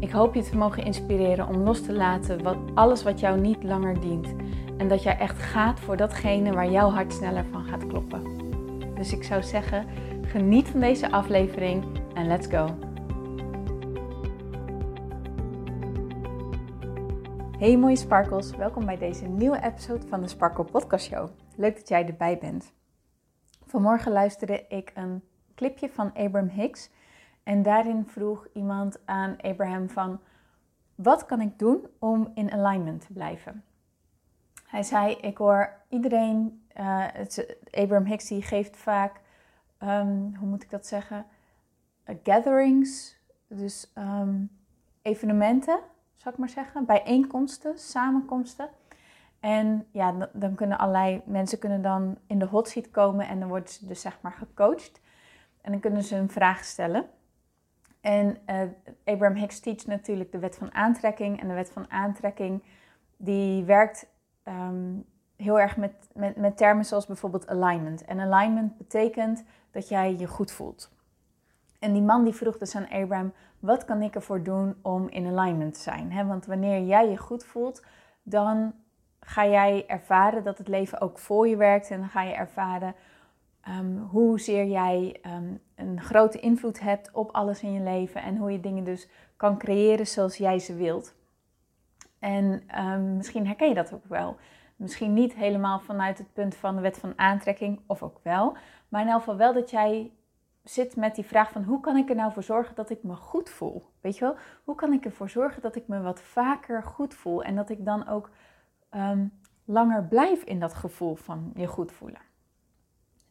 Ik hoop je te mogen inspireren om los te laten wat, alles wat jou niet langer dient. En dat jij echt gaat voor datgene waar jouw hart sneller van gaat kloppen. Dus ik zou zeggen, geniet van deze aflevering en let's go. Hey mooie sparkles, welkom bij deze nieuwe episode van de Sparkle Podcast Show. Leuk dat jij erbij bent. Vanmorgen luisterde ik een clipje van Abraham Hicks en daarin vroeg iemand aan Abraham van, wat kan ik doen om in alignment te blijven? Hij zei, ik hoor iedereen, uh, Abraham Hicks die geeft vaak, ehm, hoe moet ik dat zeggen, uh, gatherings, dus um, evenementen, zou ik maar zeggen, bijeenkomsten, samenkomsten. En ja, dan kunnen allerlei mensen kunnen dan in de hot seat komen en dan worden ze dus zeg maar gecoacht. En dan kunnen ze een vraag stellen. En uh, Abraham Hicks teach natuurlijk de wet van aantrekking. En de wet van aantrekking die werkt um, heel erg met, met, met termen zoals bijvoorbeeld alignment. En alignment betekent dat jij je goed voelt. En die man die vroeg dus aan Abraham, wat kan ik ervoor doen om in alignment te zijn? Want wanneer jij je goed voelt, dan ga jij ervaren dat het leven ook voor je werkt. En dan ga je ervaren um, hoezeer jij ehm, een grote invloed hebt op alles in je leven en hoe je dingen dus kan creëren zoals jij ze wilt. En um, misschien herken je dat ook wel. Misschien niet helemaal vanuit het punt van de wet van aantrekking, of ook wel. Maar in elk geval wel dat jij zit met die vraag van hoe kan ik er nou voor zorgen dat ik me goed voel? Weet je wel? Hoe kan ik ervoor zorgen dat ik me wat vaker goed voel en dat ik dan ook langer blijf in dat gevoel van je goed voelen?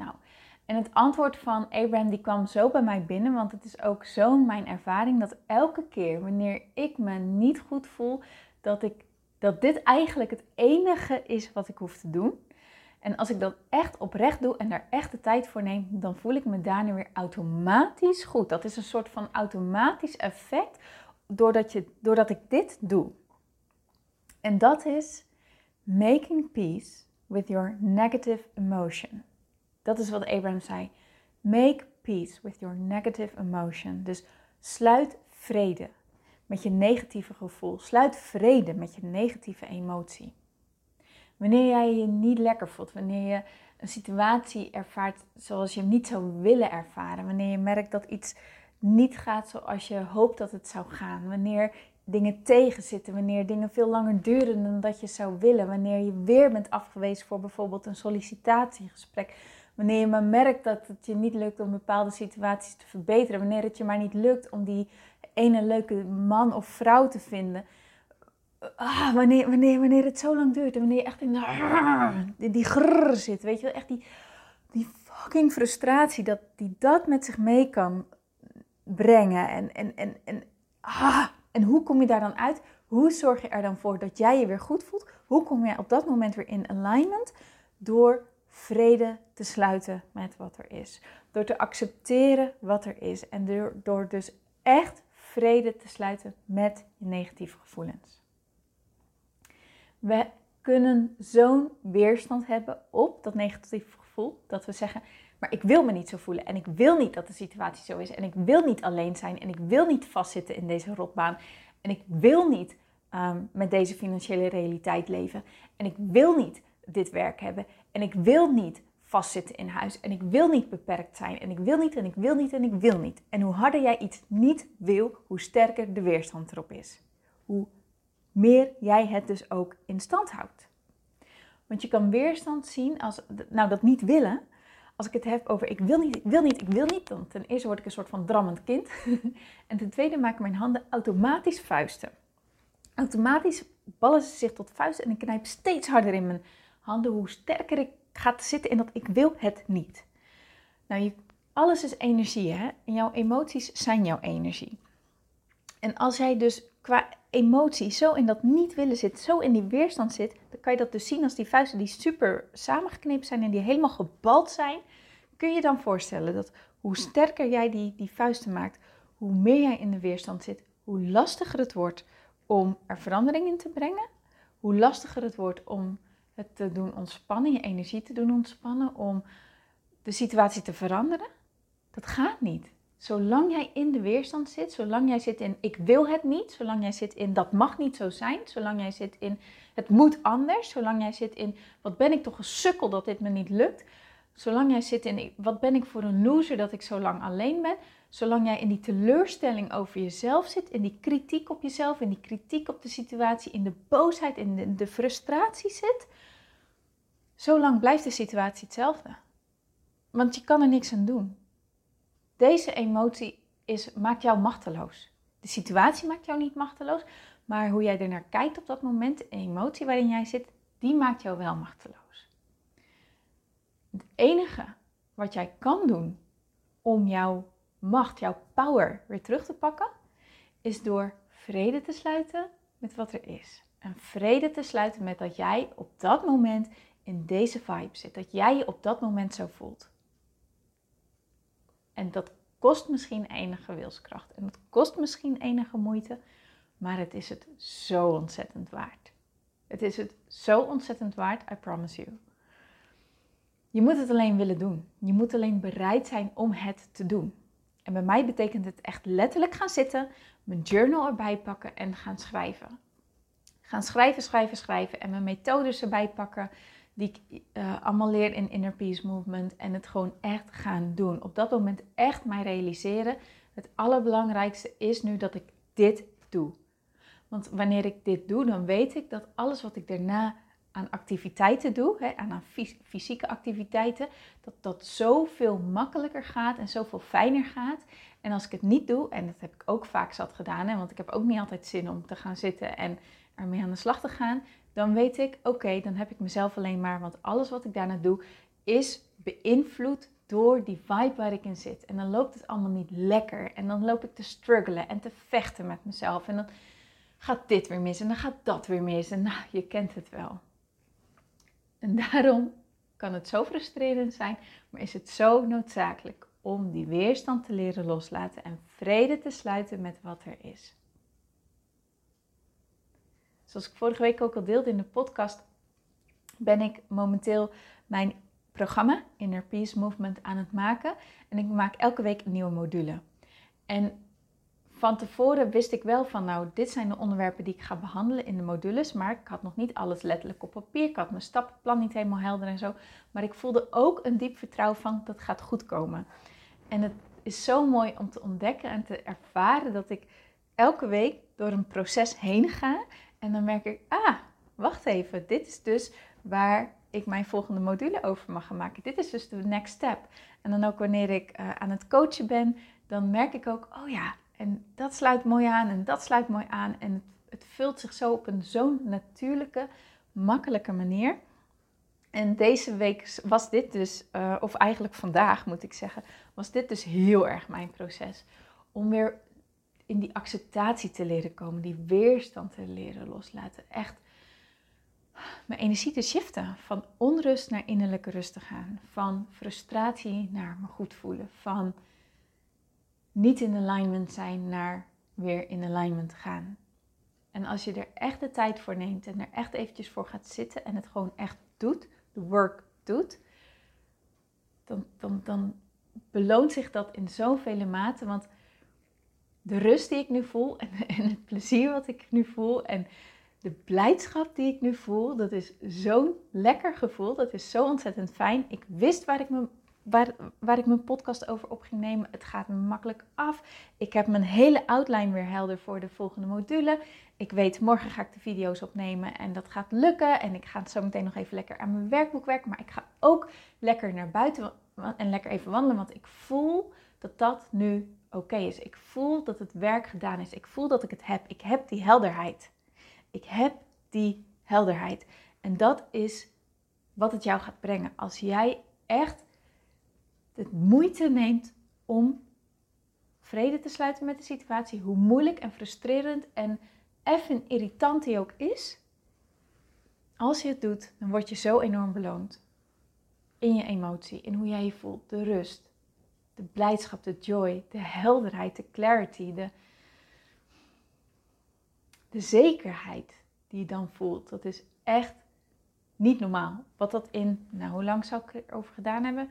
Nou, en het antwoord van Abraham die kwam zo bij mij binnen, want het is ook zo mijn ervaring dat elke keer wanneer ik me niet goed voel, dat, ik, dat dit eigenlijk het enige is wat ik hoef te doen. En als ik dat echt oprecht doe en daar echt de tijd voor neem, dan voel ik me daarna weer automatisch goed. Dat is een soort van automatisch effect doordat, je, doordat ik dit doe. En dat is making peace with your negative emotion. Dat is wat Abraham zei. Make peace with your negative emotion. Dus sluit vrede met je negatieve gevoel. Sluit vrede met je negatieve emotie. Wanneer jij je niet lekker voelt, wanneer je een situatie ervaart zoals je hem niet zou willen ervaren, wanneer je merkt dat iets niet gaat zoals je hoopt dat het zou gaan, wanneer dingen tegenzitten, wanneer dingen veel langer duren dan dat je zou willen, wanneer je weer bent afgewezen voor bijvoorbeeld een sollicitatiegesprek, Wanneer je maar merkt dat het je niet lukt om bepaalde situaties te verbeteren. Wanneer het je maar niet lukt om die ene leuke man of vrouw te vinden. Ah, wanneer, wanneer, wanneer het zo lang duurt en wanneer je echt in die grrr zit. Weet je wel, echt die, die fucking frustratie dat die dat met zich mee kan brengen. En, en, en, en, ah, en hoe kom je daar dan uit? Hoe zorg je er dan voor dat jij je weer goed voelt? Hoe kom je op dat moment weer in alignment? Door vrede te sluiten met wat er is. Door te accepteren wat er is. En door, dus echt vrede te sluiten met je negatieve gevoelens. We kunnen zo'n weerstand hebben op dat negatieve gevoel dat we zeggen: Maar ik wil me niet zo voelen. En ik wil niet dat de situatie zo is. En ik wil niet alleen zijn. En ik wil niet vastzitten in deze rotbaan. En ik wil niet um, met deze financiële realiteit leven. En ik wil niet dit werk hebben. En ik wil niet vastzitten in huis. En ik wil niet beperkt zijn. En ik wil niet en ik wil niet en ik wil niet. En hoe harder jij iets niet wil, hoe sterker de weerstand erop is. Hoe meer jij het dus ook in stand houdt. Want je kan weerstand zien als, nou dat niet willen, als ik het heb over ik wil niet, ik wil niet, ik wil niet, dan ten eerste word ik een soort van drammend kind. en ten tweede maken mijn handen automatisch vuisten. Automatisch ballen ze zich tot vuisten en ik knijp steeds harder in mijn hoe sterker ik ga zitten in dat ik wil het niet. Nou, je, alles is energie, hè? En jouw emoties zijn jouw energie. En als jij dus qua emotie zo in dat niet willen zit, zo in die weerstand zit, dan kan je dat dus zien als die vuisten die super samengeknepen zijn en die helemaal gebald zijn. Kun je dan voorstellen dat hoe sterker jij die, die vuisten maakt, hoe meer jij in de weerstand zit, hoe lastiger het wordt om er verandering in te brengen, hoe lastiger het wordt om het te doen ontspannen, je energie te doen ontspannen, om de situatie te veranderen. Dat gaat niet. Zolang jij in de weerstand zit, zolang jij zit in ik wil het niet, zolang jij zit in dat mag niet zo zijn, zolang jij zit in het moet anders, zolang jij zit in wat ben ik toch een sukkel dat dit me niet lukt, zolang jij zit in wat ben ik voor een loser dat ik zo lang alleen ben, zolang jij in die teleurstelling over jezelf zit, in die kritiek op jezelf, in die kritiek op de situatie, in de boosheid, in de, de frustratie zit, zolang blijft de situatie hetzelfde. Want je kan er niks aan doen. Deze emotie is, maakt jou machteloos. De situatie maakt jou niet machteloos, maar hoe jij er naar kijkt op dat moment, de emotie waarin jij zit, die maakt jou wel machteloos. Het enige wat jij kan doen om jouw macht, jouw power weer terug te pakken, is door vrede te sluiten met wat er is. En vrede te sluiten met dat jij op dat moment in deze vibe zit. Dat jij je op dat moment zo voelt. En dat kost misschien enige wilskracht. En dat kost misschien enige moeite. Maar het is het zo ontzettend waard. Het is het zo ontzettend waard, I promise you. Je moet het alleen willen doen. Je moet alleen bereid zijn om het te doen. En bij mij betekent het echt letterlijk gaan zitten, mijn journal erbij pakken en gaan schrijven. Gaan schrijven, schrijven, schrijven en mijn methodes erbij pakken die ik uh, allemaal leer in Inner Peace Movement en het gewoon echt gaan doen. Op dat moment echt mij realiseren. Het allerbelangrijkste is nu dat ik dit doe. Want wanneer ik dit doe, dan weet ik dat alles wat ik daarna aan activiteiten doe, hè, aan fysieke activiteiten, dat dat zoveel makkelijker gaat en zoveel fijner gaat. En als ik het niet doe, en dat heb ik ook vaak zat gedaan, hè, want ik heb ook niet altijd zin om te gaan zitten en ermee aan de slag te gaan, dan weet ik, oké, dan heb ik mezelf alleen maar, want alles wat ik daarna doe is beïnvloed door die vibe waar ik in zit. En dan loopt het allemaal niet lekker. En dan loop ik te struggelen en te vechten met mezelf. En dan gaat dit weer mis en dan gaat dat weer mis. En nou, je kent het wel. En daarom kan het zo frustrerend zijn, maar is het zo noodzakelijk om die weerstand te leren loslaten en vrede te sluiten met wat er is. Zoals ik vorige week ook al deelde in de podcast, ben ik momenteel mijn programma Inner Peace Movement aan het maken. En ik maak elke week een nieuwe module. En van tevoren wist ik wel van, nou, dit zijn de onderwerpen die ik ga behandelen in de modules. Maar ik had nog niet alles letterlijk op papier. Ik had mijn stappenplan niet helemaal helder en zo. Maar ik voelde ook een diep vertrouwen van, dat gaat goed komen. En het is zo mooi om te ontdekken en te ervaren dat ik elke week door een proces heen ga. En dan merk ik, ah, wacht even, dit is dus waar ik mijn volgende module over mag gaan maken. Dit is dus de next step. En dan ook wanneer ik uh, aan het coachen ben, dan merk ik ook, oh ja, en dat sluit mooi aan en dat sluit mooi aan. En het, het vult zich zo op een zo'n natuurlijke, makkelijke manier. En deze week was dit dus, uh, of eigenlijk vandaag moet ik zeggen, was dit dus heel erg mijn proces. Om weer in die acceptatie te leren komen, die weerstand te leren loslaten. Echt mijn energie te shiften. Van onrust naar innerlijke rust te gaan. Van frustratie naar me goed voelen. Van niet in alignment zijn naar weer in alignment gaan. En als je er echt de tijd voor neemt en er echt eventjes voor gaat zitten en het gewoon echt doet, de work doet, dan, dan, dan beloont zich dat in zoveel mate. Want de rust die ik nu voel en, en het plezier wat ik nu voel en de blijdschap die ik nu voel, dat is zo'n lekker gevoel. Dat is zo ontzettend fijn. Ik wist waar ik, me, waar, waar ik mijn podcast over op ging nemen. Het gaat me makkelijk af. Ik heb mijn hele outline weer helder voor de volgende module. Ik weet, morgen ga ik de video's opnemen en dat gaat lukken. En ik ga zo meteen nog even lekker aan mijn werkboek werken. Maar ik ga ook lekker naar buiten en lekker even wandelen. Want ik voel dat dat nu oké is. Ik voel dat het werk gedaan is. Ik voel dat ik het heb. Ik heb die helderheid. Ik heb die helderheid. En dat is wat het jou gaat brengen. Als jij echt de moeite neemt om vrede te sluiten met de situatie, hoe moeilijk en frustrerend en even irritant die ook is. Als je het doet, dan word je zo enorm beloond. In je emotie, in hoe jij je voelt, de rust, de blijdschap, de joy, de helderheid, de clarity, de, de zekerheid die je dan voelt. Dat is echt niet normaal. Wat dat in, nou hoe lang zou ik erover gedaan hebben?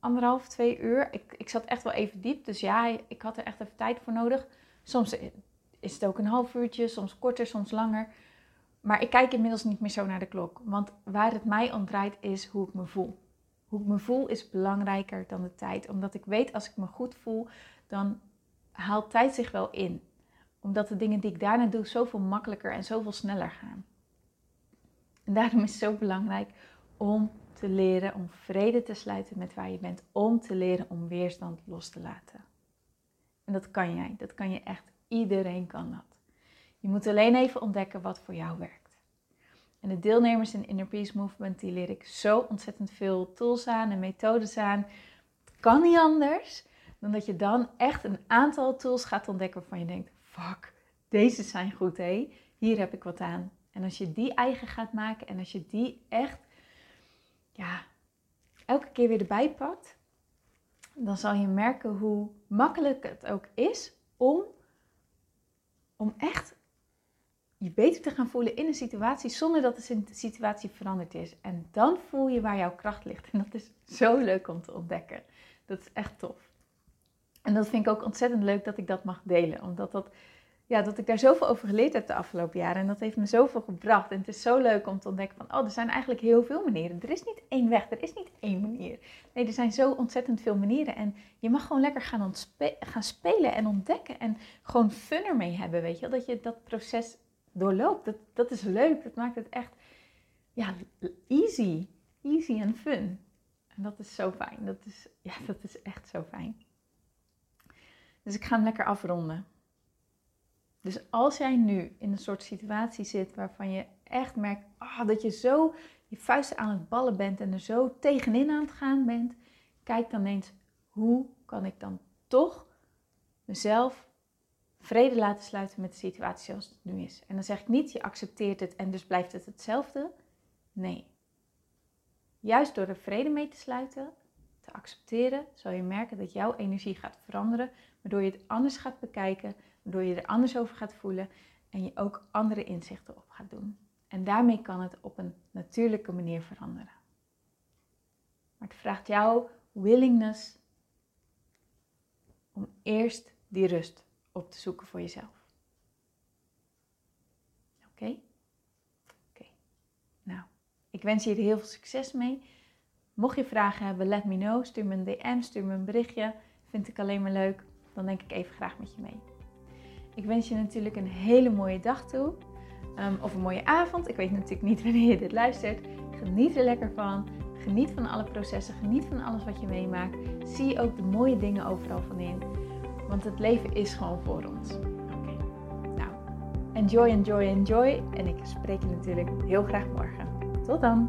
Anderhalf, twee uur. Ik, ik zat echt wel even diep, dus ja, ik had er echt even tijd voor nodig. Soms is het ook een half uurtje, soms korter, soms langer. Maar ik kijk inmiddels niet meer zo naar de klok. Want waar het mij om draait is hoe ik me voel. Hoe ik me voel is belangrijker dan de tijd. Omdat ik weet als ik me goed voel, dan haalt tijd zich wel in. Omdat de dingen die ik daarna doe zoveel makkelijker en zoveel sneller gaan. En daarom is het zo belangrijk om te leren om vrede te sluiten met waar je bent. Om te leren om weerstand los te laten. En dat kan jij. Dat kan je echt. Iedereen kan dat. Je moet alleen even ontdekken wat voor jou werkt. En de deelnemers in Inner Peace Movement, die leer ik zo ontzettend veel tools aan en methodes aan. Het kan niet anders dan dat je dan echt een aantal tools gaat ontdekken waarvan je denkt, fuck, deze zijn goed hé, hier heb ik wat aan. En als je die eigen gaat maken en als je die echt, ja, elke keer weer erbij pakt, dan zal je merken hoe makkelijk het ook is om, om echt je beter te gaan voelen in een situatie zonder dat de situatie veranderd is. En dan voel je waar jouw kracht ligt. En dat is zo leuk om te ontdekken. Dat is echt tof. En dat vind ik ook ontzettend leuk dat ik dat mag delen. Omdat dat, ja, dat ik daar zoveel over geleerd heb de afgelopen jaren. En dat heeft me zoveel gebracht. En het is zo leuk om te ontdekken van, oh, er zijn eigenlijk heel veel manieren. Er is niet één weg, er is niet één manier. Nee, er zijn zo ontzettend veel manieren. En je mag gewoon lekker gaan, gaan spelen en ontdekken. En gewoon fun ermee hebben, weet je Dat je dat proces doorloopt. Dat, dat is leuk. Dat maakt het echt ja, easy. Easy en fun. En dat is zo fijn. Dat is, ja, dat is echt zo fijn. Dus ik ga hem lekker afronden. Dus als jij nu in een soort situatie zit waarvan je echt merkt oh, dat je zo je vuisten aan het ballen bent en er zo tegenin aan het gaan bent, kijk dan eens hoe kan ik dan toch mezelf vrede laten sluiten met de situatie zoals het nu is. En dan zeg ik niet, je accepteert het en dus blijft het hetzelfde. Nee. Juist door er vrede mee te sluiten, te accepteren, zal je merken dat jouw energie gaat veranderen, waardoor je het anders gaat bekijken, waardoor je er anders over gaat voelen en je ook andere inzichten op gaat doen. En daarmee kan het op een natuurlijke manier veranderen. Maar het vraagt jouw willingness om eerst die rust op te zoeken voor jezelf. Oké? Oké. Nou, ik wens je heel veel succes mee. Mocht je vragen hebben, let me know. Stuur me een DM, stuur me een berichtje. Vind ik alleen maar leuk. Dan denk ik even graag met je mee. Ik wens je natuurlijk een hele mooie dag toe. Um, of een mooie avond. Ik weet natuurlijk niet wanneer je dit luistert. Geniet er lekker van. Geniet van alle processen. Geniet van alles wat je meemaakt. Zie ook de mooie dingen overal van in. Want het leven is gewoon voor ons. Oké. Nou, enjoy, enjoy, enjoy. En ik spreek je natuurlijk heel graag morgen. Tot dan.